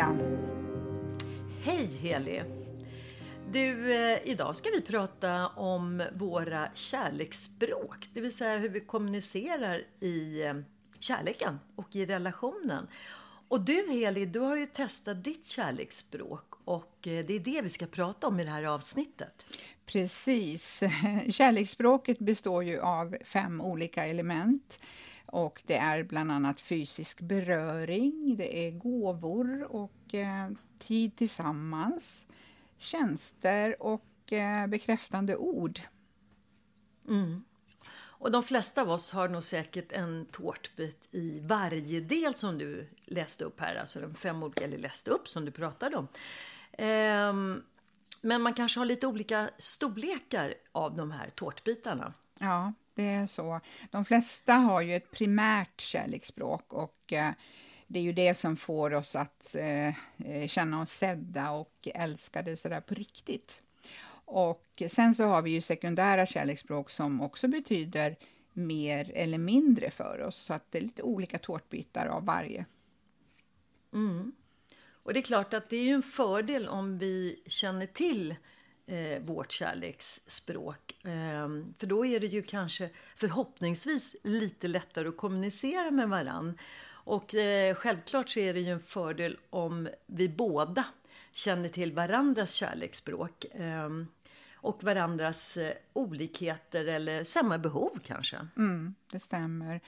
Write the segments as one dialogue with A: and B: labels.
A: Hej Pia!
B: Hej Heli! Du, eh, idag ska vi prata om våra kärleksspråk, det vill säga hur vi kommunicerar i eh, kärleken och i relationen. Och du Heli, du har ju testat ditt kärleksspråk och eh, det är det vi ska prata om i det här avsnittet.
A: Precis. Kärleksspråket består ju av fem olika element. Och det är bland annat fysisk beröring, det är gåvor och eh, tid tillsammans, tjänster och eh, bekräftande ord.
B: Mm. Och de flesta av oss har nog säkert en tårtbit i varje del som du läste upp här, alltså de fem olika, eller läste upp som du pratade om. Ehm, men man kanske har lite olika storlekar av de här tårtbitarna.
A: Ja, det är så. De flesta har ju ett primärt kärleksspråk och eh, det är ju det som får oss att eh, eh, känna oss sedda och älskade sådär på riktigt. Och sen så har vi ju sekundära kärleksspråk som också betyder mer eller mindre för oss. Så att det är lite olika tårtbitar av varje.
B: Mm. Och det är klart att det är ju en fördel om vi känner till eh, vårt kärleksspråk. Eh, för då är det ju kanske förhoppningsvis lite lättare att kommunicera med varann. Och eh, självklart så är det ju en fördel om vi båda känner till varandras kärleksspråk. Ehm, och varandras eh, olikheter eller samma behov kanske.
A: Mm, det stämmer.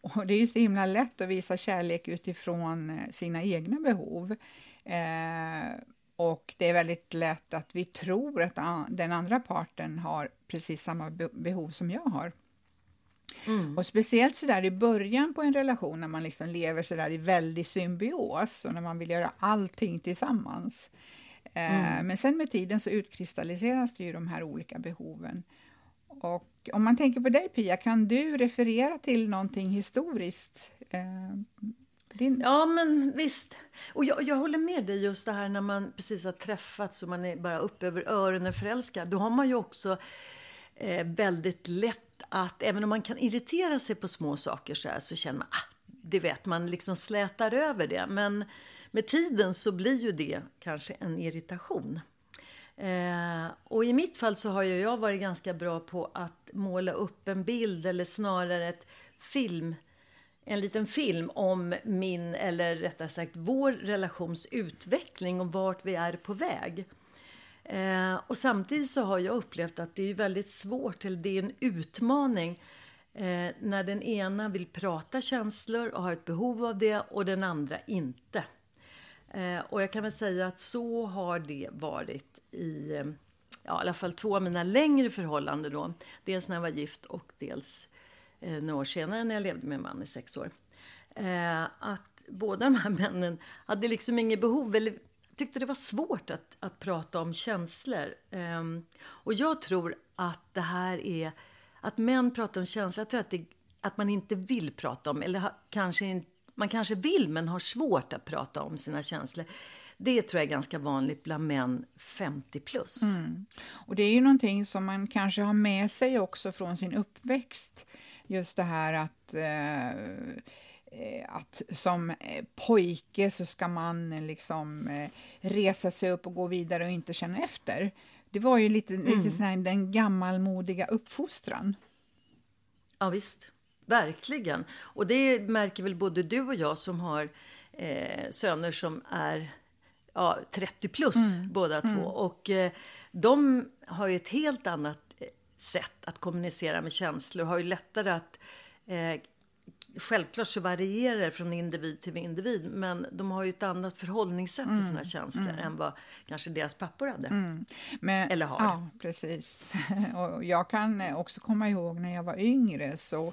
A: Och det är ju så himla lätt att visa kärlek utifrån eh, sina egna behov. Eh, och det är väldigt lätt att vi tror att den andra parten har precis samma behov som jag har. Mm. Och speciellt så där i början på en relation när man liksom lever så där i väldig symbios och när man vill göra allting tillsammans. Eh, mm. Men sen med tiden så utkristalliseras det ju de här olika behoven. Och om man tänker på dig Pia, kan du referera till någonting historiskt? Eh,
B: din... Ja, men visst. Och jag, jag håller med dig just det här när man precis har träffats och man är bara upp över öronen förälskad. Då har man ju också eh, väldigt lätt att, även om man kan irritera sig på små saker så här, så känner man, ah, det vet man liksom slätar över det. Men med tiden så blir ju det kanske en irritation. Eh, och i mitt fall så har ju jag varit ganska bra på att måla upp en bild eller snarare ett film, en liten film om min, eller rättare sagt vår relations utveckling och vart vi är på väg. Eh, och samtidigt så har jag upplevt att det är väldigt svårt, eller det är en utmaning eh, när den ena vill prata känslor och har ett behov av det och den andra inte. Eh, och jag kan väl säga att så har det varit i ja, i alla fall två av mina längre förhållanden då. Dels när jag var gift och dels eh, några år senare när jag levde med en man i sex år. Eh, att båda de här männen hade liksom inget behov eller tyckte det var svårt att, att prata om känslor. Eh, och jag tror att det här är att män pratar om känslor. Jag tror att, det, att man inte vill prata om eller kanske inte man kanske vill men har svårt att prata om sina känslor. Det tror jag är ganska vanligt bland män 50 plus.
A: Mm. Och det är ju någonting som man kanske har med sig också från sin uppväxt. Just det här att eh, att som pojke så ska man liksom eh, resa sig upp och gå vidare och inte känna efter. Det var ju lite, mm. lite sån här, den gammalmodiga uppfostran.
B: Ja, visst. Verkligen. Och det märker väl både du och jag som har eh, söner som är ja, 30 plus mm. båda mm. två. Och eh, de har ju ett helt annat eh, sätt att kommunicera med känslor. Har ju lättare att eh, Självklart så varierar det från individ till individ men de har ju ett annat förhållningssätt mm. till sina känslor mm. än vad kanske deras pappor hade. Mm.
A: Men,
B: Eller har.
A: Ja, precis. Och jag kan också komma ihåg när jag var yngre så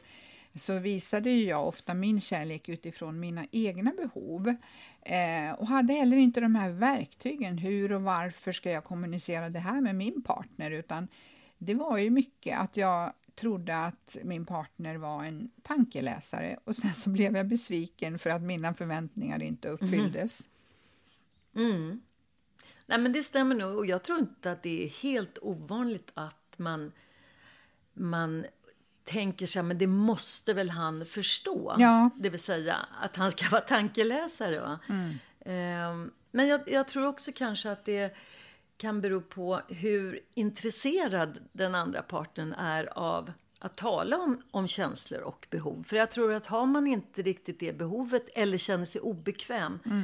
A: så visade jag ofta min kärlek utifrån mina egna behov eh, och hade heller inte de här verktygen. Hur och varför ska jag kommunicera det här med min partner? Utan det var ju mycket att jag trodde att min partner var en tankeläsare och sen så blev jag besviken för att mina förväntningar inte uppfylldes.
B: Mm. Mm. Nej men det stämmer nog och jag tror inte att det är helt ovanligt att man man tänker sig men det måste väl han förstå. Ja. Det vill säga att han ska vara tankeläsare. Mm. Um, men jag, jag, tror också kanske att det kan bero på hur intresserad den andra parten är av att tala om, om känslor och behov. För jag tror att har man inte riktigt det behovet eller känner sig obekväm, mm.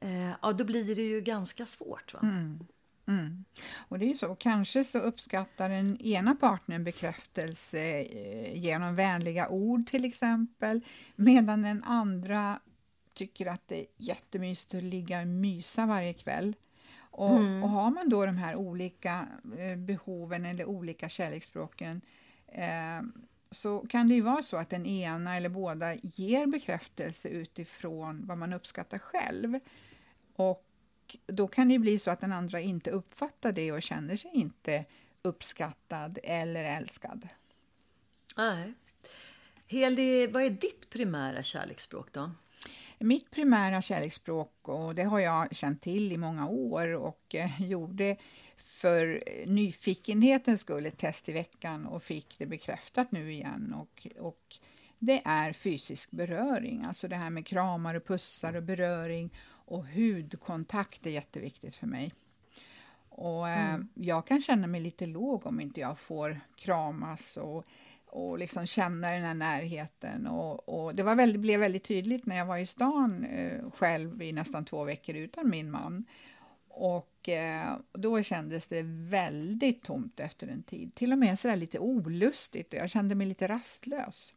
B: eh, ja då blir det ju ganska svårt. Va? Mm.
A: Mm. Och det är ju så, kanske så uppskattar den ena partnern bekräftelse eh, genom vänliga ord till exempel, medan den andra tycker att det är jättemysigt att ligga och mysa varje kväll. Och, mm. och har man då de här olika eh, behoven eller olika kärleksspråken eh, så kan det ju vara så att den ena eller båda ger bekräftelse utifrån vad man uppskattar själv. Och då kan det bli så att den andra inte uppfattar det och känner sig inte uppskattad eller älskad.
B: Nej. Heli, vad är ditt primära kärleksspråk då?
A: Mitt primära kärleksspråk, och det har jag känt till i många år och eh, gjorde för nyfikenhetens skull ett test i veckan och fick det bekräftat nu igen. Och, och det är fysisk beröring, alltså det här med kramar och pussar och beröring och hudkontakt är jätteviktigt för mig. Och, eh, mm. Jag kan känna mig lite låg om inte jag får kramas och, och liksom känna den här närheten. Och, och det var väldigt, blev väldigt tydligt när jag var i stan eh, själv i nästan två veckor utan min man. Och eh, då kändes det väldigt tomt efter en tid. Till och med sådär lite olustigt jag kände mig lite rastlös.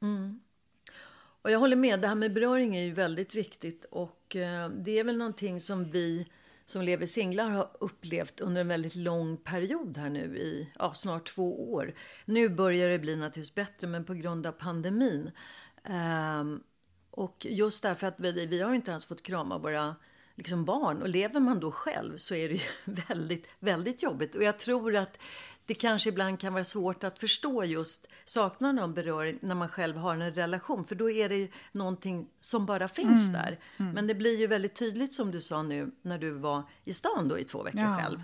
B: Mm. Och jag håller med, det här med beröring är ju väldigt viktigt och eh, det är väl någonting som vi som lever singlar har upplevt under en väldigt lång period här nu i ja, snart två år. Nu börjar det bli naturligtvis bättre men på grund av pandemin. Um, och just därför att vi, vi har ju inte ens fått krama våra liksom barn och lever man då själv så är det ju väldigt, väldigt jobbigt. Och jag tror att det kanske ibland kan vara svårt att förstå just saknaden av beröring när man själv har en relation. För då är det ju någonting som bara finns mm. där. Mm. Men det blir ju väldigt tydligt som du sa nu när du var i stan då i två veckor ja. själv.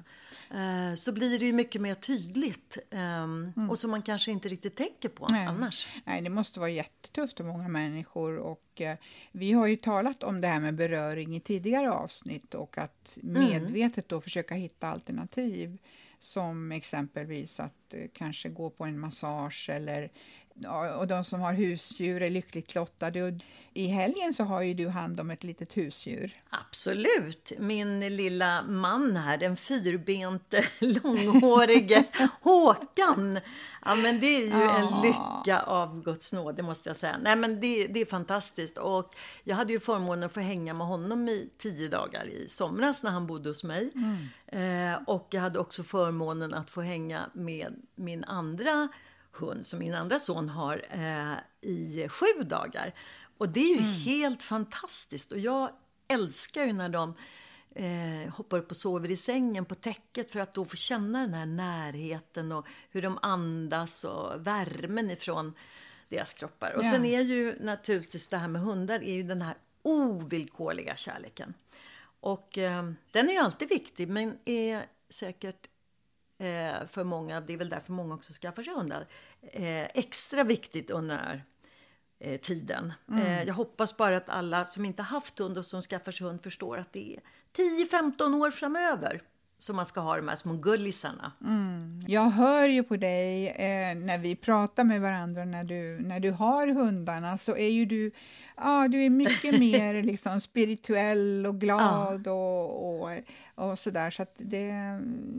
B: Eh, så blir det ju mycket mer tydligt. Eh, mm. Och som man kanske inte riktigt tänker på
A: Nej.
B: annars.
A: Nej, det måste vara jättetufft för många människor. Och eh, vi har ju talat om det här med beröring i tidigare avsnitt och att mm. medvetet då försöka hitta alternativ som exempelvis att eh, kanske gå på en massage eller och de som har husdjur är lyckligt lottade. Och I helgen så har ju du hand om ett litet husdjur.
B: Absolut! Min lilla man här, den fyrbente, långhårige Håkan. Ja, men det är ju ja. en lycka av Guds nåd, det måste jag säga. Nej, men det, det är fantastiskt. Och jag hade ju förmånen att få hänga med honom i tio dagar i somras när han bodde hos mig. Mm. Eh, och jag hade också förmånen att få hänga med min andra hund som min andra son har eh, i sju dagar. Och det är ju mm. helt fantastiskt. Och jag älskar ju när de eh, hoppar upp och sover i sängen på täcket för att då få känna den här närheten och hur de andas och värmen ifrån deras kroppar. Och ja. sen är ju naturligtvis det här med hundar är ju den här ovillkorliga kärleken. Och eh, den är ju alltid viktig men är säkert eh, för många, det är väl därför många också skaffar sig hundar, extra viktigt under den här eh, tiden. Mm. Eh, jag hoppas bara att alla som inte haft hund och som skaffar sig hund förstår att det är 10-15 år framöver som man ska ha de här små gullisarna.
A: Mm. Jag hör ju på dig eh, när vi pratar med varandra när du, när du har hundarna så är ju du, ja, du är mycket mer liksom spirituell och glad ja. och, och, och sådär. Så det,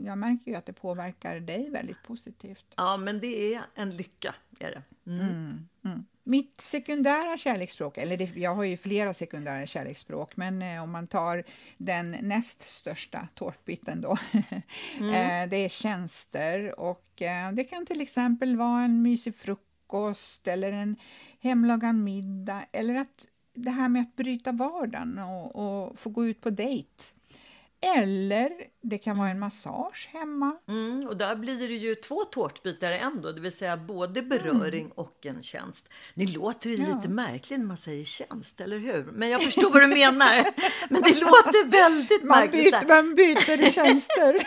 A: jag märker ju att det påverkar dig väldigt positivt.
B: Ja, men det är en lycka. Är det. Mm.
A: Mm, mm. Mitt sekundära kärleksspråk, eller det, jag har ju flera sekundära kärleksspråk, men eh, om man tar den näst största tårtbiten då, mm. eh, det är tjänster och eh, det kan till exempel vara en mysig frukost eller en hemlagad middag eller att det här med att bryta vardagen och, och få gå ut på dejt eller det kan vara en massage hemma.
B: Mm, och där blir det ju två tårtbitar ändå, det vill säga både beröring mm. och en tjänst. Nu låter det ja. lite märkligt när man säger tjänst, eller hur? Men jag förstår vad du menar. Men det låter väldigt
A: man
B: märkligt.
A: Byter, man byter tjänster.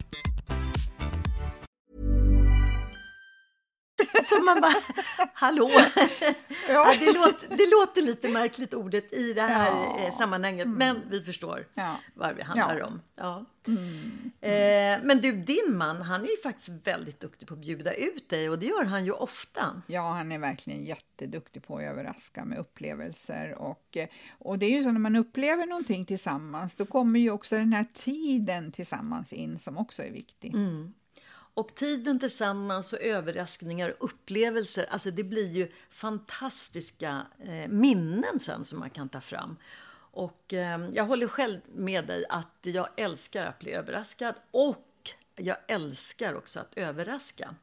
B: Så man bara, hallå? Ja. det, låter, det låter lite märkligt ordet i det här ja. Eh, sammanhanget, mm. men vi förstår ja. vad det handlar ja. om. Ja. Mm. Eh, men du, din man, han är ju faktiskt väldigt duktig på att bjuda ut dig och det gör han ju ofta.
A: Ja, han är verkligen jätteduktig på att överraska med upplevelser och, eh, och det är ju så när man upplever någonting tillsammans, då kommer ju också den här tiden tillsammans in som också är viktig.
B: Mm. Och tiden tillsammans och överraskningar och upplevelser, alltså det blir ju fantastiska eh, minnen sen som man kan ta fram. Och eh, jag håller själv med dig att jag älskar att bli överraskad och jag älskar också att överraska.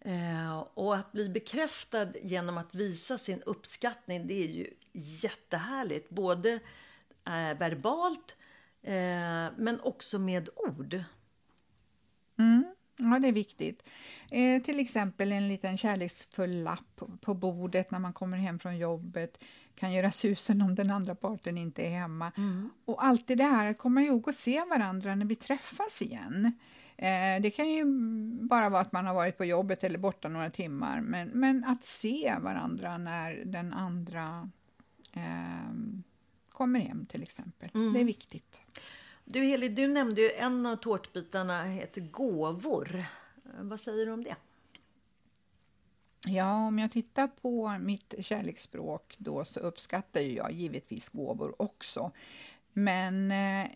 B: Eh, och att bli bekräftad genom att visa sin uppskattning, det är ju jättehärligt. Både eh, verbalt eh, men också med ord.
A: Mm. Ja, det är viktigt. Eh, till exempel en liten kärleksfull lapp på bordet när man kommer hem från jobbet kan göra susen om den andra parten inte är hemma. Mm. Och alltid det här att komma ihåg att se varandra när vi träffas igen. Eh, det kan ju bara vara att man har varit på jobbet eller borta några timmar, men, men att se varandra när den andra eh, kommer hem till exempel. Mm. Det är viktigt.
B: Du Heli, du nämnde ju en av tårtbitarna heter gåvor. Vad säger du om det?
A: Ja, om jag tittar på mitt kärleksspråk då så uppskattar jag givetvis gåvor också. Men eh,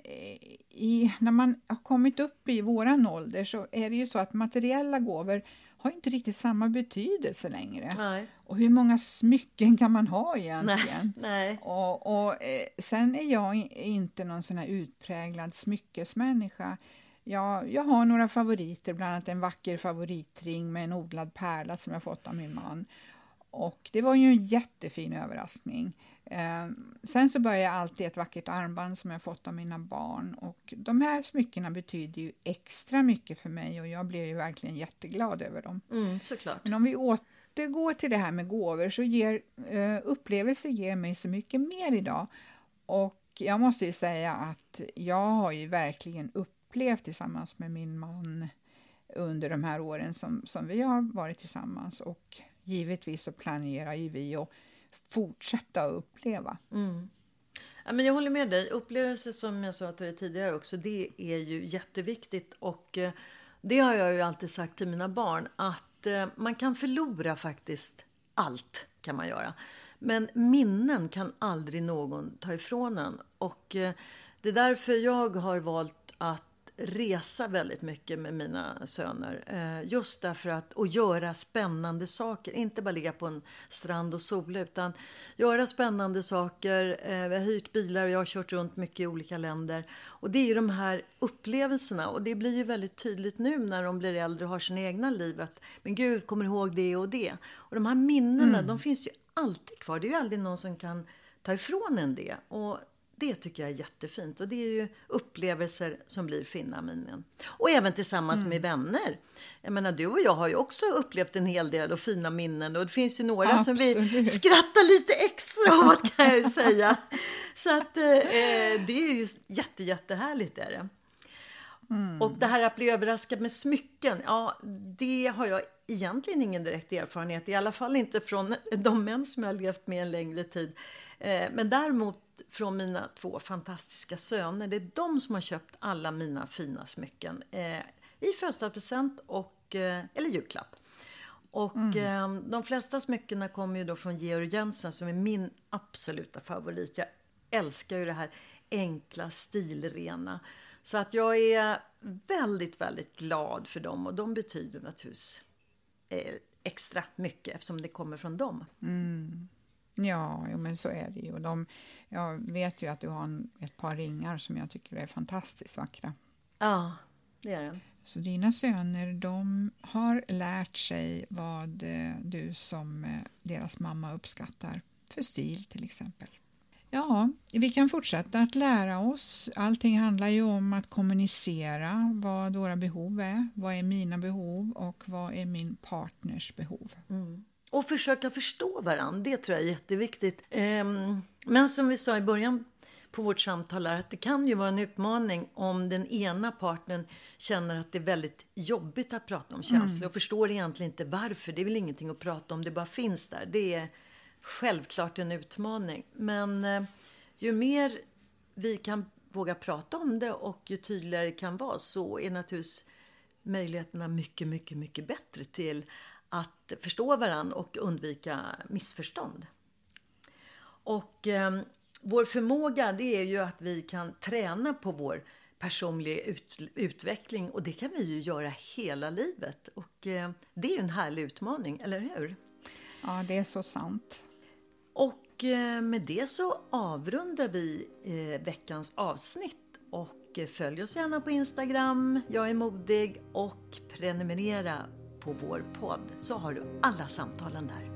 A: i, när man har kommit upp i våran ålder så är det ju så att materiella gåvor har inte riktigt samma betydelse längre.
B: Nej.
A: Och hur många smycken kan man ha egentligen?
B: Nej. Nej.
A: Och, och eh, sen är jag inte någon sån här utpräglad smyckesmänniska. Jag, jag har några favoriter, bland annat en vacker favoritring med en odlad pärla som jag fått av min man. Och det var ju en jättefin överraskning. Eh, sen så börjar jag alltid ett vackert armband som jag fått av mina barn och de här smyckena betyder ju extra mycket för mig och jag blir ju verkligen jätteglad över dem.
B: Mm, såklart.
A: Men om vi återgår till det här med gåvor så ger uh, upplevelser ger mig så mycket mer idag och jag måste ju säga att jag har ju verkligen upplevt tillsammans med min man under de här åren som, som vi har varit tillsammans och givetvis så planerar ju vi att fortsätta att uppleva.
B: Mm. Ja, men jag håller med dig. Upplevelser som jag sa till dig tidigare också, det är ju jätteviktigt. Och eh, det har jag ju alltid sagt till mina barn att eh, man kan förlora faktiskt allt kan man göra. Men minnen kan aldrig någon ta ifrån en. Och eh, det är därför jag har valt att resa väldigt mycket med mina söner. Eh, just därför att, och göra spännande saker. Inte bara ligga på en strand och sola utan göra spännande saker. Eh, vi har hyrt bilar och jag har kört runt mycket i olika länder. Och det är ju de här upplevelserna och det blir ju väldigt tydligt nu när de blir äldre och har sina egna liv. Att, men gud, kommer ihåg det och det. Och de här minnena, mm. de finns ju alltid kvar. Det är ju aldrig någon som kan ta ifrån en det. Och det tycker jag är jättefint och det är ju upplevelser som blir fina minnen. Och även tillsammans mm. med vänner. Jag menar du och jag har ju också upplevt en hel del och fina minnen och det finns ju några Absolut. som vi skrattar lite extra åt kan jag ju säga. Så att eh, eh, det är ju jätte, jättehärligt är det. Mm. Och det här att bli överraskad med smycken, ja det har jag egentligen ingen direkt erfarenhet, i alla fall inte från de män som jag har levt med en längre tid. Eh, men däremot från mina två fantastiska söner. Det är de som har köpt alla mina fina smycken eh, i födelsedagspresent och, eh, eller julklapp. Och mm. de flesta smyckena kommer ju då från Georg Jensen som är min absoluta favorit. Jag älskar ju det här enkla, stilrena. Så att jag är väldigt, väldigt glad för dem och de betyder naturligtvis extra mycket eftersom det kommer från dem.
A: Mm. Ja, jo, men så är det ju. De, jag vet ju att du har en, ett par ringar som jag tycker är fantastiskt vackra.
B: Ja, det är det.
A: Så dina söner, de har lärt sig vad eh, du som eh, deras mamma uppskattar för stil till exempel. Ja, vi kan fortsätta att lära oss. Allting handlar ju om att kommunicera vad våra behov är. Vad är mina behov och vad är min partners behov?
B: Mm. Och försöka förstå varandra, det tror jag är jätteviktigt. Ehm, men som vi sa i början på vårt samtal här, att det kan ju vara en utmaning om den ena partnern känner att det är väldigt jobbigt att prata om känslor mm. och förstår egentligen inte varför. Det är väl ingenting att prata om, det bara finns där. Det är självklart en utmaning. Men eh, ju mer vi kan våga prata om det och ju tydligare det kan vara så är naturligtvis möjligheterna mycket, mycket, mycket bättre till att förstå varandra och undvika missförstånd. Och eh, vår förmåga det är ju att vi kan träna på vår personliga ut, utveckling och det kan vi ju göra hela livet. Och eh, det är ju en härlig utmaning, eller hur?
A: Ja, det är så sant.
B: Och eh, med det så avrundar vi eh, veckans avsnitt och eh, följ oss gärna på Instagram, jag är modig och prenumerera på vår podd så har du alla samtalen där.